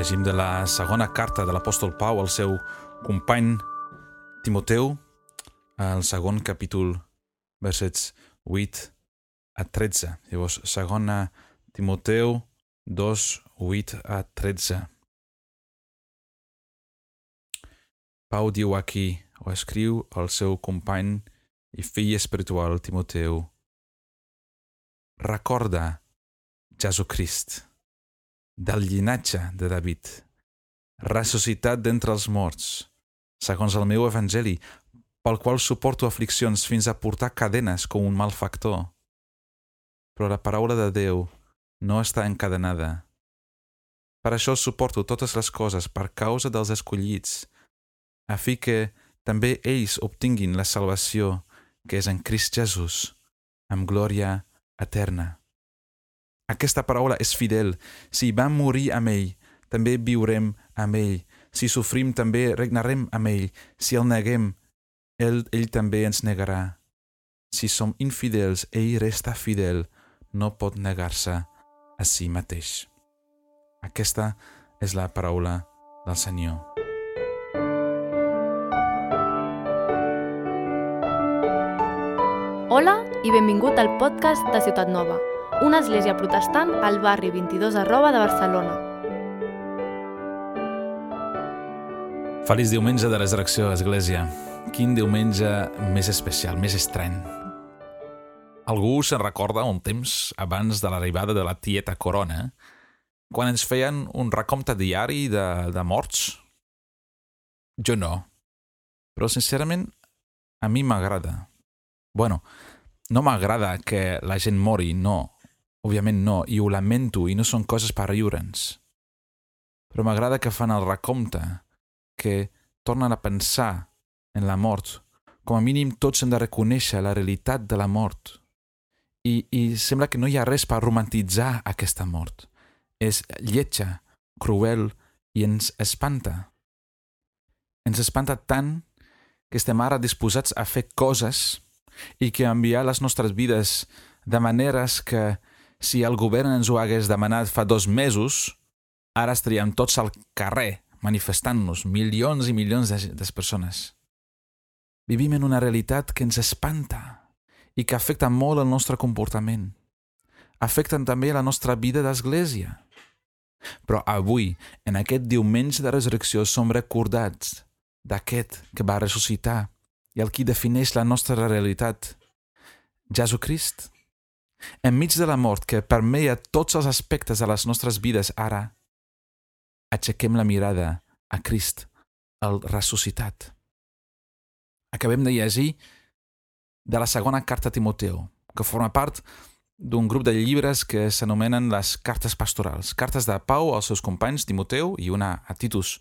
Llegim de la segona carta de l'apòstol Pau al seu company Timoteu, al segon capítol, versets 8 a 13. Llavors, segona Timoteu 2, 8 a 13. Pau diu aquí, o escriu al seu company i fill espiritual Timoteu, recorda Jesucrist, del llinatge de David, ressuscitat d'entre els morts, segons el meu evangeli, pel qual suporto afliccions fins a portar cadenes com un malfactor. Però la paraula de Déu no està encadenada. Per això suporto totes les coses per causa dels escollits, a fi que també ells obtinguin la salvació que és en Crist Jesús, amb glòria eterna. Aquesta paraula és fidel. Si vam morir amb ell, també viurem amb ell. Si sofrim, també regnarem amb ell. Si el neguem, ell, ell també ens negarà. Si som infidels, ell resta fidel. No pot negar-se a si mateix. Aquesta és la paraula del Senyor. Hola i benvingut al podcast de Ciutat Nova una església protestant al barri 22 arroba de Barcelona. Feliç diumenge de resurrecció, Església. Quin diumenge més especial, més estrany. Algú se'n recorda un temps abans de l'arribada de la tieta Corona, quan ens feien un recompte diari de, de morts? Jo no. Però, sincerament, a mi m'agrada. Bueno, no m'agrada que la gent mori, no. Òbviament no, i ho lamento, i no són coses per riure'ns. Però m'agrada que fan el recompte, que tornen a pensar en la mort. Com a mínim tots hem de reconèixer la realitat de la mort. I, I sembla que no hi ha res per romantitzar aquesta mort. És lletja, cruel i ens espanta. Ens espanta tant que estem ara disposats a fer coses i que enviar les nostres vides de maneres que si el govern ens ho hagués demanat fa dos mesos, ara estaríem tots al carrer manifestant-nos, milions i milions de, de persones. Vivim en una realitat que ens espanta i que afecta molt el nostre comportament. Afecten també la nostra vida d'església. Però avui, en aquest diumenge de resurrecció, som recordats d'aquest que va ressuscitar i el qui defineix la nostra realitat, Jesucrist. Enmig de la mort que permeia tots els aspectes de les nostres vides ara, aixequem la mirada a Crist, el ressuscitat. Acabem de llegir de la segona carta a Timoteu, que forma part d'un grup de llibres que s'anomenen les cartes pastorals, cartes de Pau als seus companys Timoteu i una a Titus.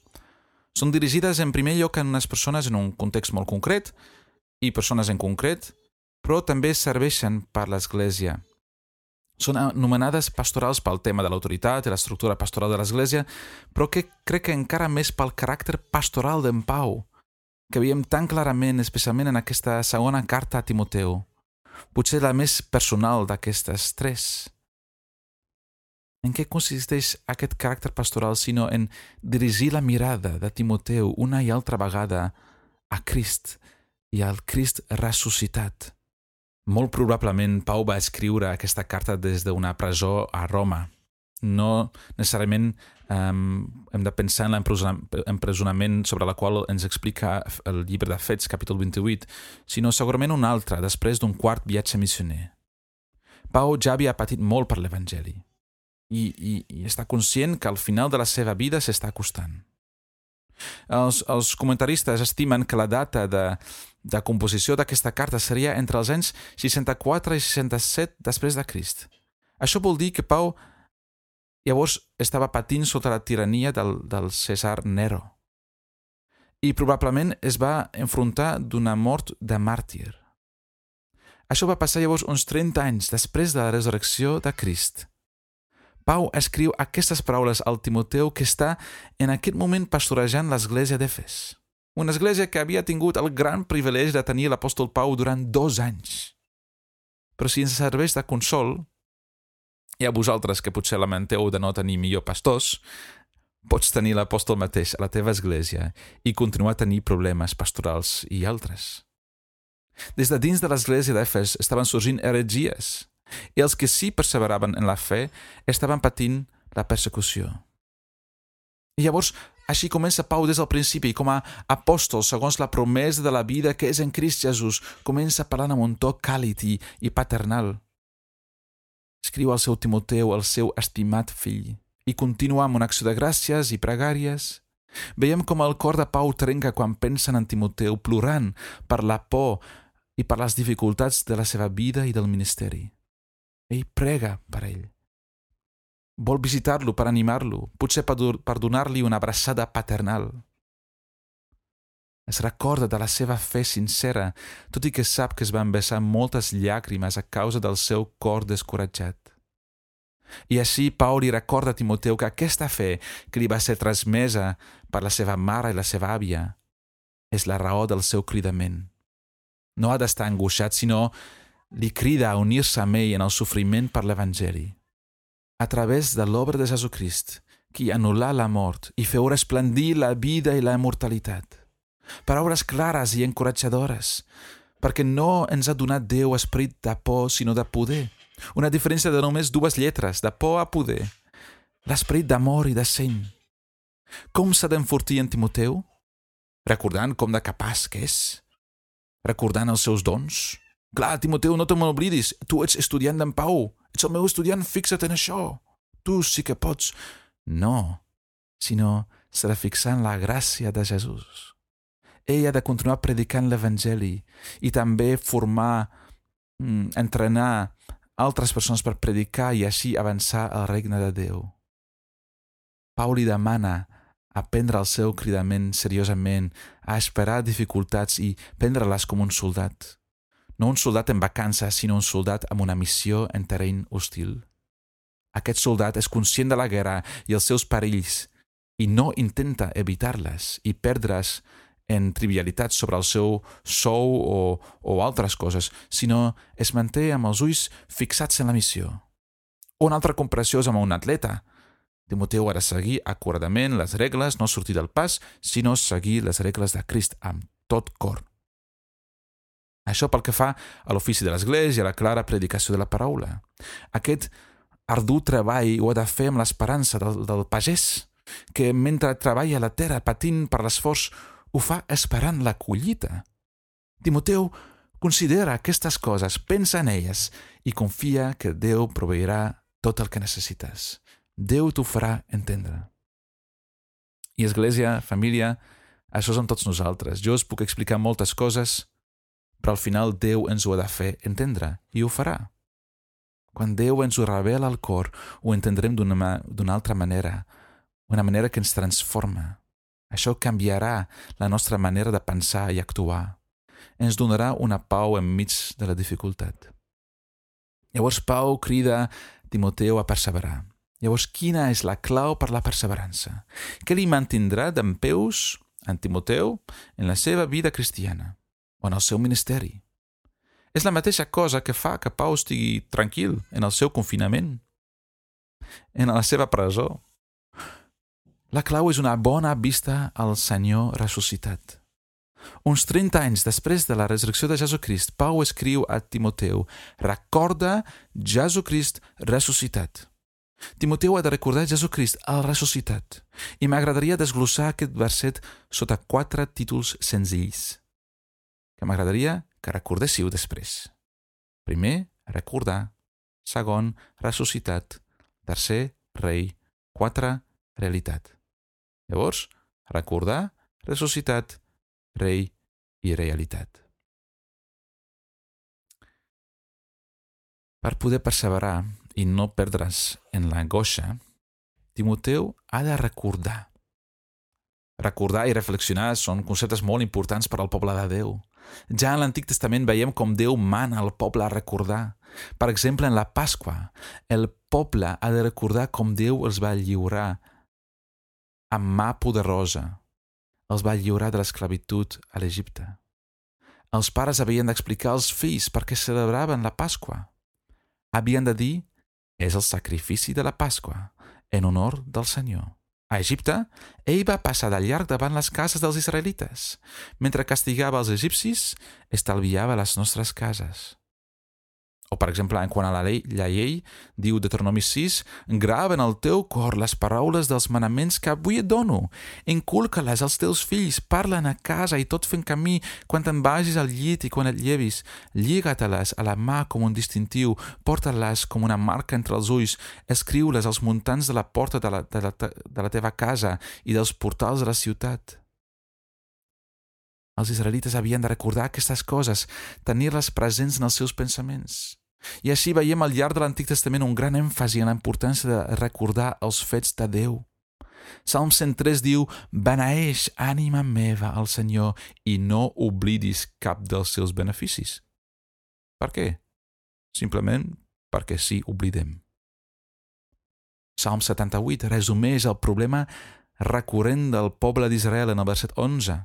Són dirigides en primer lloc a unes persones en un context molt concret i persones en concret, però també serveixen per l'Església són anomenades pastorals pel tema de l'autoritat i l'estructura pastoral de l'Església, però que crec que encara més pel caràcter pastoral d'en Pau, que veiem tan clarament, especialment en aquesta segona carta a Timoteu, potser la més personal d'aquestes tres. En què consisteix aquest caràcter pastoral sinó en dirigir la mirada de Timoteu una i altra vegada a Crist i al Crist ressuscitat? Molt probablement Pau va escriure aquesta carta des d'una presó a Roma. No necessàriament um, hem de pensar en l'empresonament sobre la qual ens explica el llibre de Fets, capítol 28, sinó segurament un altre, després d'un quart viatge missioner. Pau ja havia patit molt per l'Evangeli i, i, i està conscient que al final de la seva vida s'està acostant. Els, els comentaristes estimen que la data de, de composició d'aquesta carta seria entre els anys 64 i 67 després de Crist. Això vol dir que Pau llavors estava patint sota la tirania del, del César Nero i probablement es va enfrontar d'una mort de màrtir. Això va passar llavors uns 30 anys després de la resurrecció de Crist. Pau escriu aquestes paraules al Timoteu que està en aquest moment pastorejant l'església d'Efes. Una església que havia tingut el gran privilegi de tenir l'apòstol Pau durant dos anys. Però si ens serveix de consol, i a vosaltres que potser lamenteu de no tenir millor pastors, Pots tenir l'apòstol mateix a la teva església i continuar a tenir problemes pastorals i altres. Des de dins de l'església d'Efes estaven sorgint heretgies i els que sí perseveraven en la fe estaven patint la persecució. I llavors, així comença Pau des del principi, com a apòstol, segons la promesa de la vida que és en Crist Jesús, comença parlant amb un to càlid i, i paternal. Escriu al seu Timoteu, el seu estimat fill, i continua amb una acció de gràcies i pregàries. Veiem com el cor de Pau trenca quan pensen en Timoteu plorant per la por i per les dificultats de la seva vida i del ministeri. Ell prega per ell. Vol visitar-lo per animar-lo, potser per donar-li una abraçada paternal. Es recorda de la seva fe sincera, tot i que sap que es van vessar moltes llàgrimes a causa del seu cor descoratjat. I així Pau li recorda a Timoteu que aquesta fe que li va ser transmesa per la seva mare i la seva àvia és la raó del seu cridament. No ha d'estar angoixat, sinó li crida a unir-se amb ell en el sofriment per l'Evangeli a través de l'obra de Jesucrist, qui anul·là la mort i feu resplendir la vida i la immortalitat. Paraules clares i encoratjadores, perquè no ens ha donat Déu esperit de por, sinó de poder. Una diferència de només dues lletres, de por a poder. L'esperit d'amor i de seny. Com s'ha d'enfortir en Timoteu? Recordant com de capaç que és? Recordant els seus dons? Clar, Timoteu, no te m'oblidis, tu ets estudiant d'en Pau, Ets el meu estudiant, fixa't en això. Tu sí que pots. No, sinó fixar en la gràcia de Jesús. Ell ha de continuar predicant l'Evangeli i també formar, mm, entrenar altres persones per predicar i així avançar al regne de Déu. Pau li demana a prendre el seu cridament seriosament, a esperar dificultats i prendre-les com un soldat no un soldat en vacances, sinó un soldat amb una missió en terreny hostil. Aquest soldat és conscient de la guerra i els seus perills i no intenta evitar-les i perdre's en trivialitats sobre el seu sou o, o altres coses, sinó es manté amb els ulls fixats en la missió. Una altra comparació és amb un atleta. Timoteu ha de seguir acuradament les regles, no sortir del pas, sinó seguir les regles de Crist amb tot cor. Això pel que fa a l'ofici de l'Església, a la clara predicació de la paraula. Aquest ardu treball ho ha de fer amb l'esperança del, del pagès, que mentre treballa a la terra patint per l'esforç, ho fa esperant la collita. Timoteu considera aquestes coses, pensa en elles i confia que Déu proveirà tot el que necessites. Déu t'ho farà entendre. I Església, família, això som tots nosaltres. Jo us puc explicar moltes coses, però al final Déu ens ho ha de fer entendre i ho farà. Quan Déu ens ho revela al cor, ho entendrem d'una altra manera, una manera que ens transforma. Això canviarà la nostra manera de pensar i actuar. Ens donarà una pau enmig de la dificultat. Llavors Pau crida Timoteu a perseverar. Llavors, quina és la clau per la perseverança? Què li mantindrà d'en peus en Timoteu en la seva vida cristiana? O en el seu ministeri. És la mateixa cosa que fa que Pau estigui tranquil en el seu confinament, en la seva presó. La clau és una bona vista al Senyor ressuscitat. Uns 30 anys després de la resurrecció de Jesucrist, Pau escriu a Timoteu «Recorda Jesucrist ressuscitat». Timoteu ha de recordar Jesucrist el ressuscitat i m'agradaria desglossar aquest verset sota quatre títols senzills que m'agradaria que recordéssiu després. Primer, recordar. Segon, ressuscitat. Tercer, rei. Quatre, realitat. Llavors, recordar, ressuscitat, rei i realitat. Per poder perseverar i no perdre's en l'angoixa, Timoteu ha de recordar. Recordar i reflexionar són conceptes molt importants per al poble de Déu. Ja en l'Antic Testament veiem com Déu mana al poble a recordar. Per exemple, en la Pasqua, el poble ha de recordar com Déu els va lliurar amb mà poderosa. Els va lliurar de l'esclavitud a l'Egipte. Els pares havien d'explicar als fills per què celebraven la Pasqua. Havien de dir, és el sacrifici de la Pasqua, en honor del Senyor. A Egipte, ell va passar de llarg davant les cases dels israelites. Mentre castigava els egipcis, estalviava les nostres cases. O, per exemple, en quant a la llei, la llei diu Deuteronomi 6, grava en el teu cor les paraules dels manaments que avui et dono. Inculca-les als teus fills, parlen a casa i tot fent camí quan te'n vagis al llit i quan et llevis. Lliga-te-les a la mà com un distintiu, porta-les com una marca entre els ulls, escriu-les als muntants de la porta de la, de, la, de la teva casa i dels portals de la ciutat. Els israelites havien de recordar aquestes coses, tenir-les presents en els seus pensaments. I així veiem al llarg de l'Antic Testament un gran èmfasi en la importància de recordar els fets de Déu. Salm 103 diu «Beneeix, ànima meva, al Senyor, i no oblidis cap dels seus beneficis». Per què? Simplement perquè sí oblidem. Salm 78 resumeix el problema recurrent del poble d'Israel en el verset 11.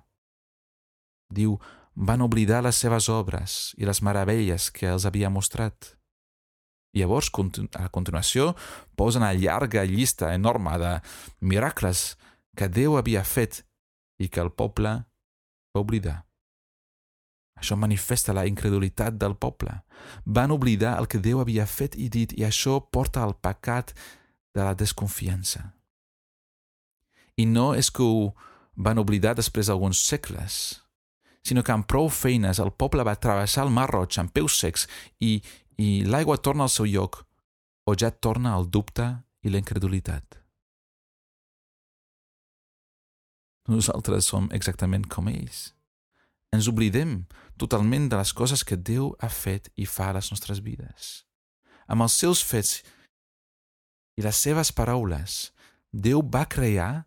Diu van oblidar les seves obres i les meravelles que els havia mostrat. Llavors, a continuació, posen una llarga llista enorme de miracles que Déu havia fet i que el poble va oblidar. Això manifesta la incredulitat del poble. Van oblidar el que Déu havia fet i dit i això porta al pecat de la desconfiança. I no és que ho van oblidar després d'alguns segles, sinó que amb prou feines el poble va travessar el Mar Roig amb peus secs i, i l'aigua torna al seu lloc, o ja torna el dubte i la incredulitat. Nosaltres som exactament com ells. Ens oblidem totalment de les coses que Déu ha fet i fa a les nostres vides. Amb els seus fets i les seves paraules, Déu va crear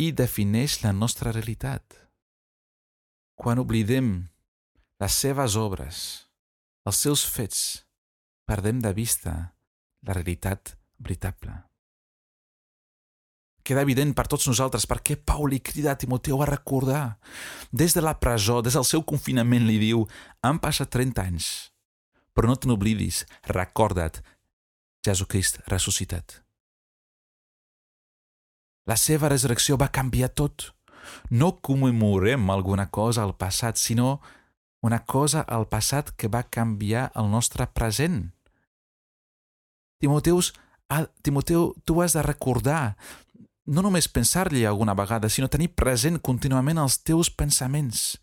i defineix la nostra realitat quan oblidem les seves obres, els seus fets, perdem de vista la realitat veritable. Queda evident per tots nosaltres per què Pau li crida a Timoteu a recordar. Des de la presó, des del seu confinament, li diu han passat 30 anys, però no te n'oblidis, recorda't, Jesucrist ressuscitat. La seva resurrecció va canviar tot no commemorem alguna cosa al passat, sinó una cosa al passat que va canviar el nostre present. Timoteus, ah, Timoteu, tu has de recordar, no només pensar-li alguna vegada, sinó tenir present contínuament els teus pensaments.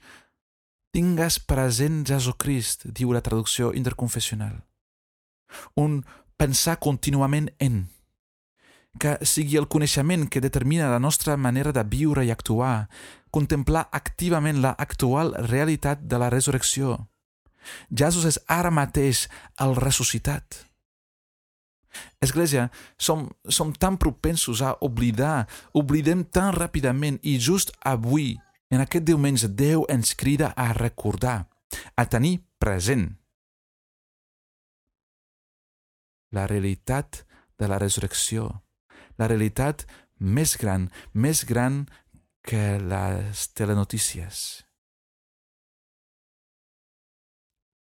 Tingues present Jesucrist, diu la traducció interconfessional. Un pensar contínuament en que sigui el coneixement que determina la nostra manera de viure i actuar, contemplar activament la actual realitat de la resurrecció. Jesús és ara mateix el ressuscitat. Església, som, som tan propensos a oblidar, oblidem tan ràpidament i just avui, en aquest diumenge, Déu ens crida a recordar, a tenir present la realitat de la resurrecció la realitat més gran, més gran que les telenotícies.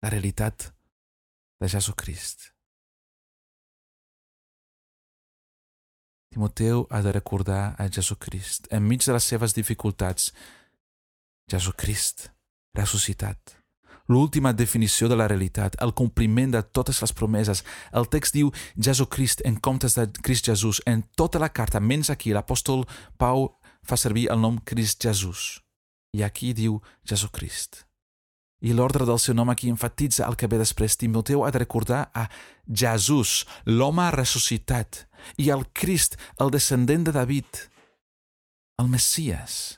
La realitat de Jesucrist. Timoteu ha de recordar a Jesucrist enmig de les seves dificultats. Jesucrist, ressuscitat l'última definició de la realitat, el compliment de totes les promeses. El text diu Jesucrist en comptes de Crist Jesús. En tota la carta, menys aquí, l'apòstol Pau fa servir el nom Crist Jesús. I aquí diu Jesucrist. I l'ordre del seu nom aquí enfatitza el que ve després. Timoteu ha de recordar a Jesús, l'home ressuscitat, i al Crist, el descendent de David, el Messias.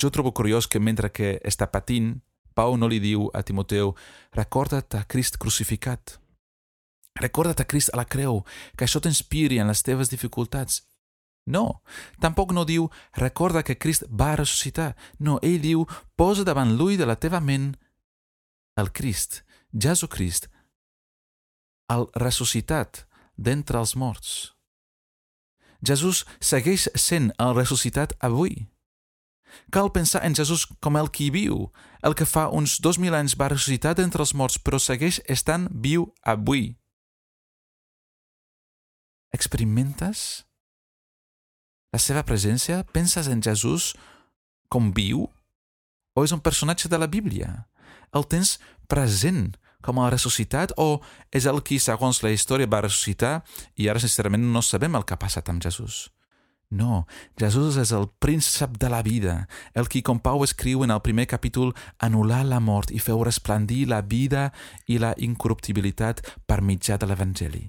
Jo trobo curiós que mentre que està patint, Pau no li diu a Timoteu recorda't a Crist crucificat. Recorda't a Crist a la creu, que això t'inspiri en les teves dificultats. No, tampoc no diu recorda que Crist va ressuscitar. No, ell diu posa davant l'ull de la teva ment el Crist, Jesucrist, el ressuscitat d'entre els morts. Jesús segueix sent el ressuscitat avui. Cal pensar en Jesús com el qui viu, el que fa uns dos mil anys va ressuscitar d'entre els morts però segueix estant viu avui. Experimentes la seva presència? Penses en Jesús com viu? O és un personatge de la Bíblia? El tens present com a ressuscitat o és el qui, segons la història, va ressuscitar i ara, sincerament, no sabem el que ha passat amb Jesús? No, Jesús és el príncep de la vida, el qui, com Pau escriu en el primer capítol, anul·lar la mort i feu resplendir la vida i la incorruptibilitat per mitjà de l'Evangeli.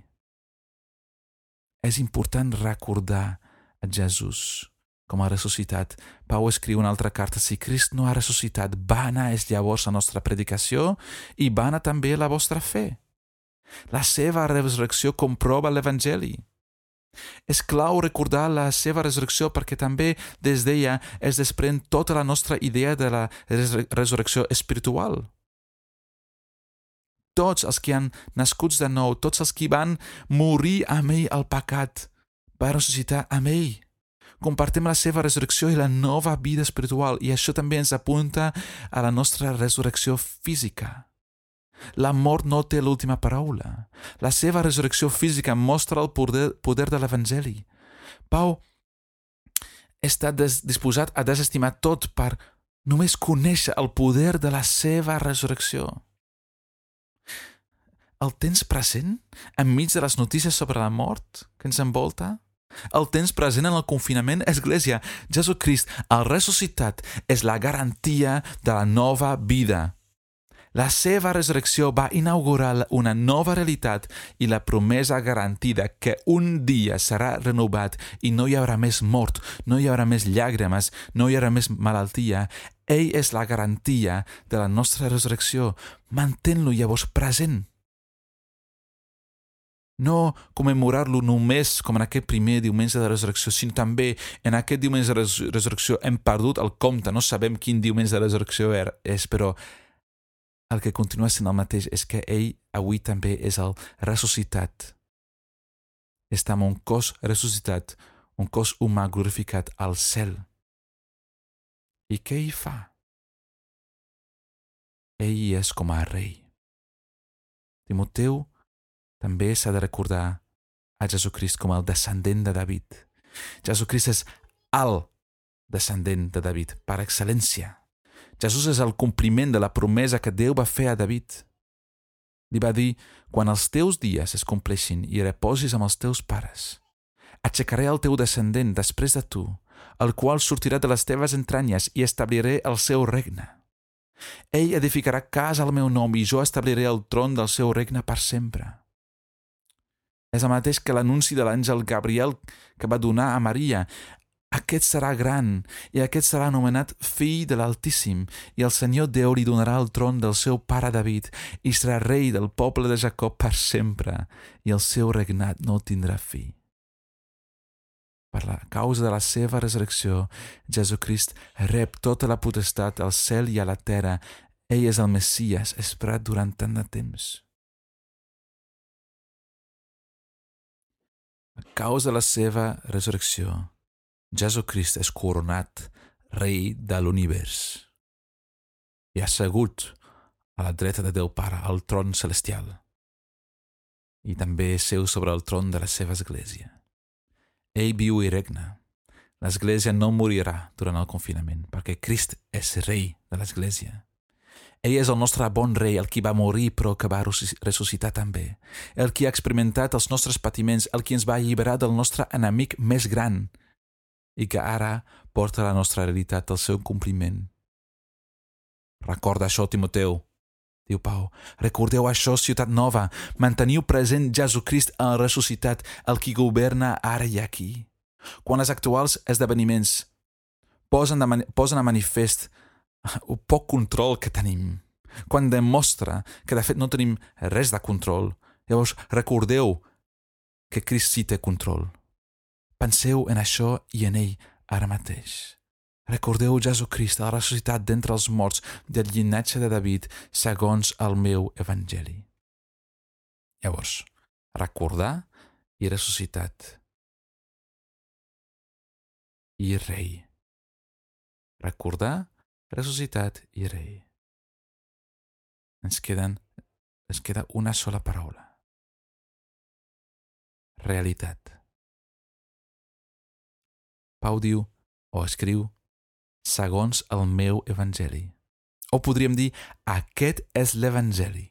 És important recordar a Jesús com ha ressuscitat. Pau escriu una altra carta, si Crist no ha ressuscitat, vana és llavors la nostra predicació i vana també la vostra fe. La seva resurrecció comprova l'Evangeli. És clau recordar la seva resurrecció perquè també des d'ella es desprèn tota la nostra idea de la resurrecció espiritual. Tots els que han nascuts de nou, tots els que van morir amb ell al pecat, va ressuscitar amb ell compartim la seva resurrecció i la nova vida espiritual i això també ens apunta a la nostra resurrecció física. La mort no té l'última paraula. La seva resurrecció física mostra el poder, poder de l'Evangeli. Pau està disposat a desestimar tot per només conèixer el poder de la seva resurrecció. El tens present enmig de les notícies sobre la mort que ens envolta? El temps present en el confinament, Església, Jesucrist, el ressuscitat, és la garantia de la nova vida. La seva resurrecció va inaugurar una nova realitat i la promesa garantida que un dia serà renovat i no hi haurà més mort, no hi haurà més llàgrimes, no hi haurà més malaltia. Ell és la garantia de la nostra resurrecció. Mantén-lo llavors present no commemorar-lo només com en aquest primer diumenge de resurrecció, sinó també en aquest diumenge de resurrecció hem perdut el compte, no sabem quin diumenge de resurrecció és, però el que continua sent el mateix és que ell avui també és el ressuscitat. Està amb un cos ressuscitat, un cos humà glorificat al cel. I què hi fa? Ell és com a rei. Timoteu també s'ha de recordar a Jesucrist com el descendent de David. Jesucrist és el descendent de David, per excel·lència. Jesús és el compliment de la promesa que Déu va fer a David. Li va dir, quan els teus dies es compleixin i reposis amb els teus pares, aixecaré el teu descendent després de tu, el qual sortirà de les teves entranyes i establiré el seu regne. Ell edificarà casa al meu nom i jo establiré el tron del seu regne per sempre. És el mateix que l'anunci de l'àngel Gabriel que va donar a Maria. Aquest serà gran i aquest serà anomenat fill de l'Altíssim i el Senyor Déu li donarà el tron del seu pare David i serà rei del poble de Jacob per sempre i el seu regnat no tindrà fi. Per la causa de la seva resurrecció, Jesucrist rep tota la potestat al cel i a la terra. Ell és el Messias esperat durant tant de temps. A causa de la seva resurrecció, Jesucrist és coronat rei de l'univers i assegut a la dreta de Déu Pare, al tron celestial, i també seu sobre el tron de la seva església. Ell viu i regna. L'església no morirà durant el confinament, perquè Crist és rei de l'església. Ell és el nostre bon rei, el qui va morir però que va ressuscitar també, el qui ha experimentat els nostres patiments, el qui ens va alliberar del nostre enemic més gran i que ara porta la nostra realitat al seu compliment. Recorda això, Timoteu, diu Pau. Recordeu això, ciutat nova. Manteniu present Jesucrist el ressuscitat, el qui governa ara i aquí. Quan els actuals esdeveniments posen, de posen a manifest el poc control que tenim, quan demostra que de fet no tenim res de control, llavors recordeu que Crist sí té control. Penseu en això i en ell ara mateix. Recordeu Jesucrist, la ressuscitat d'entre els morts del llinatge de David segons el meu evangeli. Llavors, recordar i ressuscitat. I rei. Recordar ressuscitat i rei. Ens, queden, ens queda una sola paraula. Realitat. Pau diu, o escriu, segons el meu evangeli. O podríem dir, aquest és l'evangeli.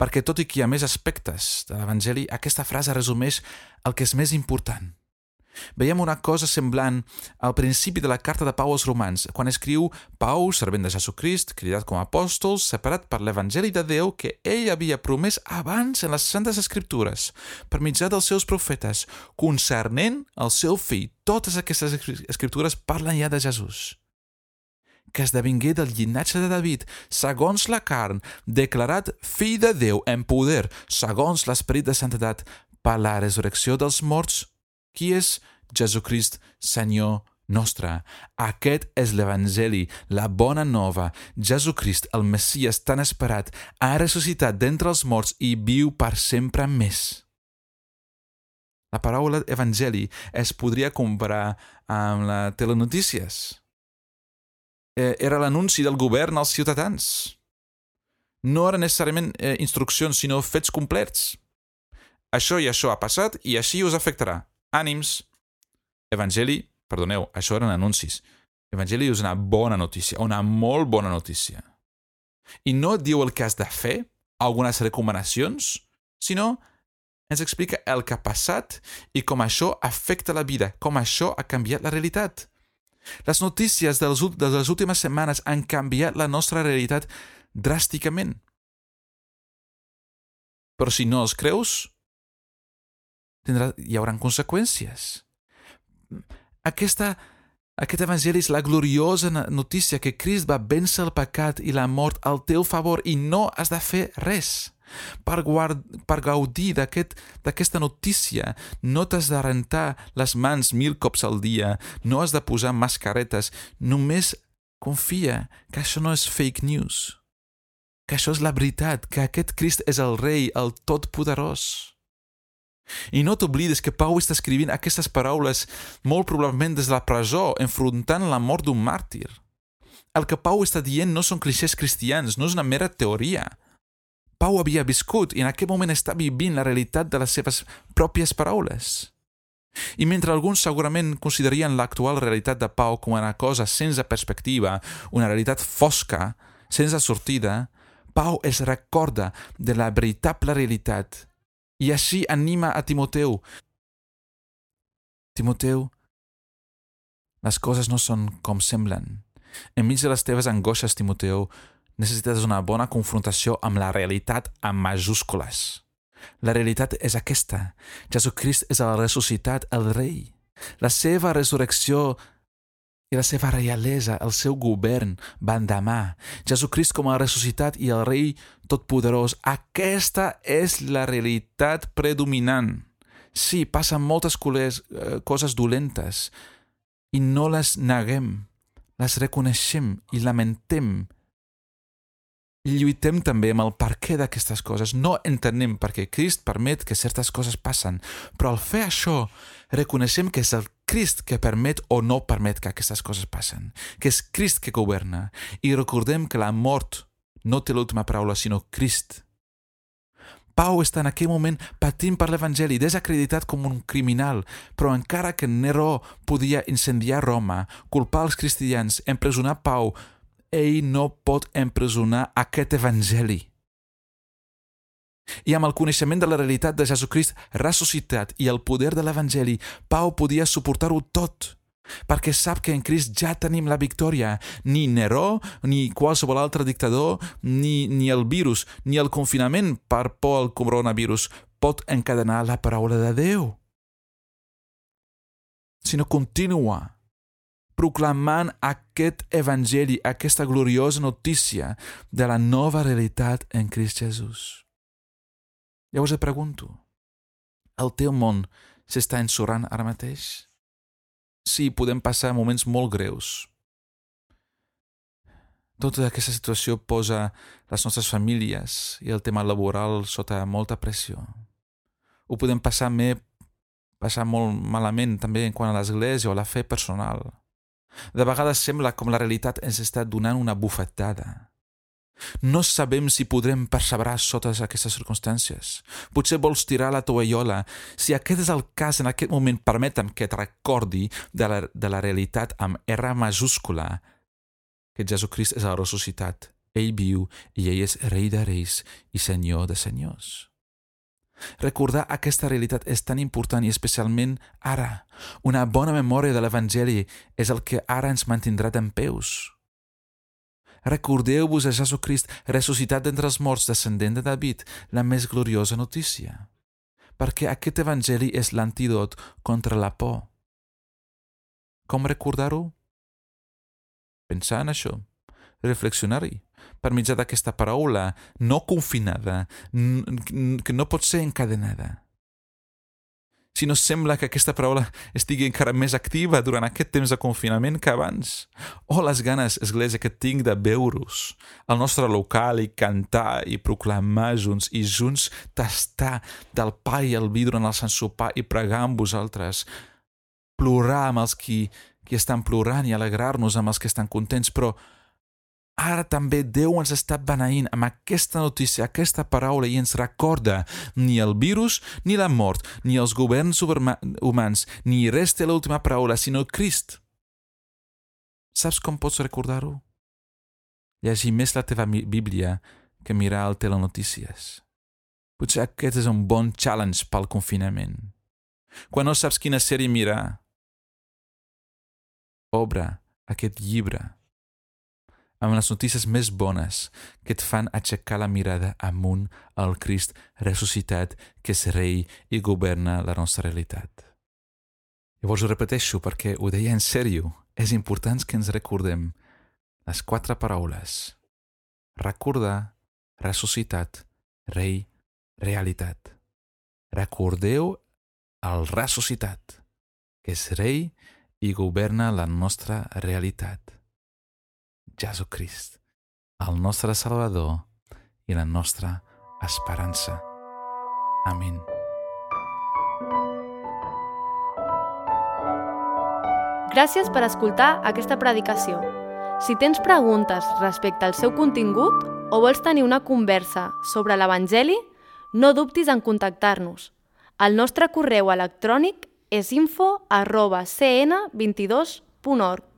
Perquè tot i que hi ha més aspectes de l'evangeli, aquesta frase resumeix el que és més important – Veiem una cosa semblant al principi de la carta de Pau als romans, quan escriu Pau, servent de Jesucrist, cridat com a apòstol, separat per l'Evangeli de Déu que ell havia promès abans en les Santes Escriptures, per mitjà dels seus profetes, concernent el seu fill. Totes aquestes escriptures parlen ja de Jesús que esdevingué del llinatge de David, segons la carn, declarat fill de Déu en poder, segons l'esperit de santedat, per la resurrecció dels morts qui és Jesucrist, Senyor nostre? Aquest és l'Evangeli, la bona nova. Jesucrist, el Messias tan esperat, ha ressuscitat d'entre els morts i viu per sempre més. La paraula evangeli es podria comparar amb la telenotícies. Eh, era l'anunci del govern als ciutadans. No eren necessàriament eh, instruccions, sinó fets complets. Això i això ha passat i així us afectarà ànims. Evangeli, perdoneu, això eren anuncis. Evangeli és una bona notícia, una molt bona notícia. I no et diu el que has de fer, algunes recomanacions, sinó ens explica el que ha passat i com això afecta la vida, com això ha canviat la realitat. Les notícies de les últimes setmanes han canviat la nostra realitat dràsticament. Però si no els creus, tindrà, hi haurà conseqüències. Aquesta, aquest evangeli és la gloriosa notícia que Crist va vèncer el pecat i la mort al teu favor i no has de fer res. Per, guard, per gaudir d'aquesta aquest, notícia no t'has de rentar les mans mil cops al dia, no has de posar mascaretes, només confia que això no és fake news, que això és la veritat, que aquest Crist és el rei, el totpoderós. I no t'oblides que Pau està escrivint aquestes paraules molt probablement des de la presó, enfrontant la mort d'un màrtir. El que Pau està dient no són clixés cristians, no és una mera teoria. Pau havia viscut i en aquell moment està vivint la realitat de les seves pròpies paraules. I mentre alguns segurament considerien l'actual realitat de Pau com una cosa sense perspectiva, una realitat fosca, sense sortida, Pau es recorda de la veritable realitat i així anima a Timoteu. Timoteu, les coses no són com semblen. Enmig de les teves angoixes, Timoteu, necessites una bona confrontació amb la realitat amb majúscules. La realitat és aquesta. Jesucrist és el ressuscitat, el rei. La seva resurrecció i la seva reialesa, el seu govern, van demà. Jesucrist com a ressuscitat i el rei totpoderós. Aquesta és la realitat predominant. Sí, passen moltes colers, eh, coses dolentes i no les neguem, les reconeixem i lamentem i lluitem també amb el perquè d'aquestes coses. No entenem perquè Crist permet que certes coses passen, però al fer això reconeixem que és el Crist que permet o no permet que aquestes coses passen, que és Crist que governa, i recordem que la mort no té l'última paraula, sinó Crist. Pau està en aquell moment patint per l'Evangeli, desacreditat com un criminal, però encara que Neró podia incendiar Roma, culpar els cristians, empresonar Pau, ell no pot empresonar aquest Evangeli. I amb el coneixement de la realitat de Jesucrist ressuscitat i el poder de l'Evangeli, Pau podia suportar-ho tot, perquè sap que en Crist ja tenim la victòria. Ni Neró, ni qualsevol altre dictador, ni, ni el virus, ni el confinament per por al coronavirus pot encadenar la paraula de Déu. Sinó continua proclamant aquest evangeli, aquesta gloriosa notícia de la nova realitat en Crist Jesús. Llavors et pregunto, el teu món s'està ensorrant ara mateix? Sí, podem passar moments molt greus. Tota aquesta situació posa les nostres famílies i el tema laboral sota molta pressió. Ho podem passar, me, passar molt malament també en quant a l'església o a la fe personal. De vegades sembla com la realitat ens està donant una bufetada. No sabem si podrem perseverar sota aquestes circumstàncies. Potser vols tirar la tovallola. Si aquest és el cas, en aquest moment permetem que et recordi de la, de la realitat amb R majúscula, que Jesucrist és la ressuscitat. Ell viu i ell és rei de reis i senyor de senyors. Recordar aquesta realitat és tan important i especialment ara. Una bona memòria de l'Evangeli és el que ara ens mantindrà d'en peus. Recordeu-vos a Jesucrist ressuscitat d'entre els morts descendent de David, la més gloriosa notícia. Perquè aquest evangeli és l'antídot contra la por. Com recordar-ho? Pensar en això, reflexionar-hi, per mitjà d'aquesta paraula no confinada, que no pot ser encadenada si no sembla que aquesta paraula estigui encara més activa durant aquest temps de confinament que abans. Oh, les ganes, Església, que tinc de veure-us al nostre local i cantar i proclamar junts i junts tastar del pa i el vi durant el Sopar i pregar amb vosaltres, plorar amb els qui, qui estan plorant i alegrar-nos amb els que estan contents, però Ara també Déu ens està beneint amb aquesta notícia, aquesta paraula i ens recorda ni el virus, ni la mort, ni els governs humans, ni res té l'última paraula, sinó Crist. Saps com pots recordar-ho? Llegir més la teva Bíblia que mirar el telenotícies. Potser aquest és un bon challenge pel confinament. Quan no saps quina sèrie mirar, obre aquest llibre amb les notícies més bones que et fan aixecar la mirada amunt al Crist ressuscitat que és rei i governa la nostra realitat. Llavors ho repeteixo perquè ho deia en sèrio. És important que ens recordem les quatre paraules. Recordar, ressuscitat, rei, realitat. Recordeu el ressuscitat, que és rei i governa la nostra realitat. Jesucrist, el nostre Salvador i la nostra esperança. Amén. Gràcies per escoltar aquesta predicació. Si tens preguntes respecte al seu contingut o vols tenir una conversa sobre l'Evangeli, no dubtis en contactar-nos. El nostre correu electrònic és info arroba cn22.org.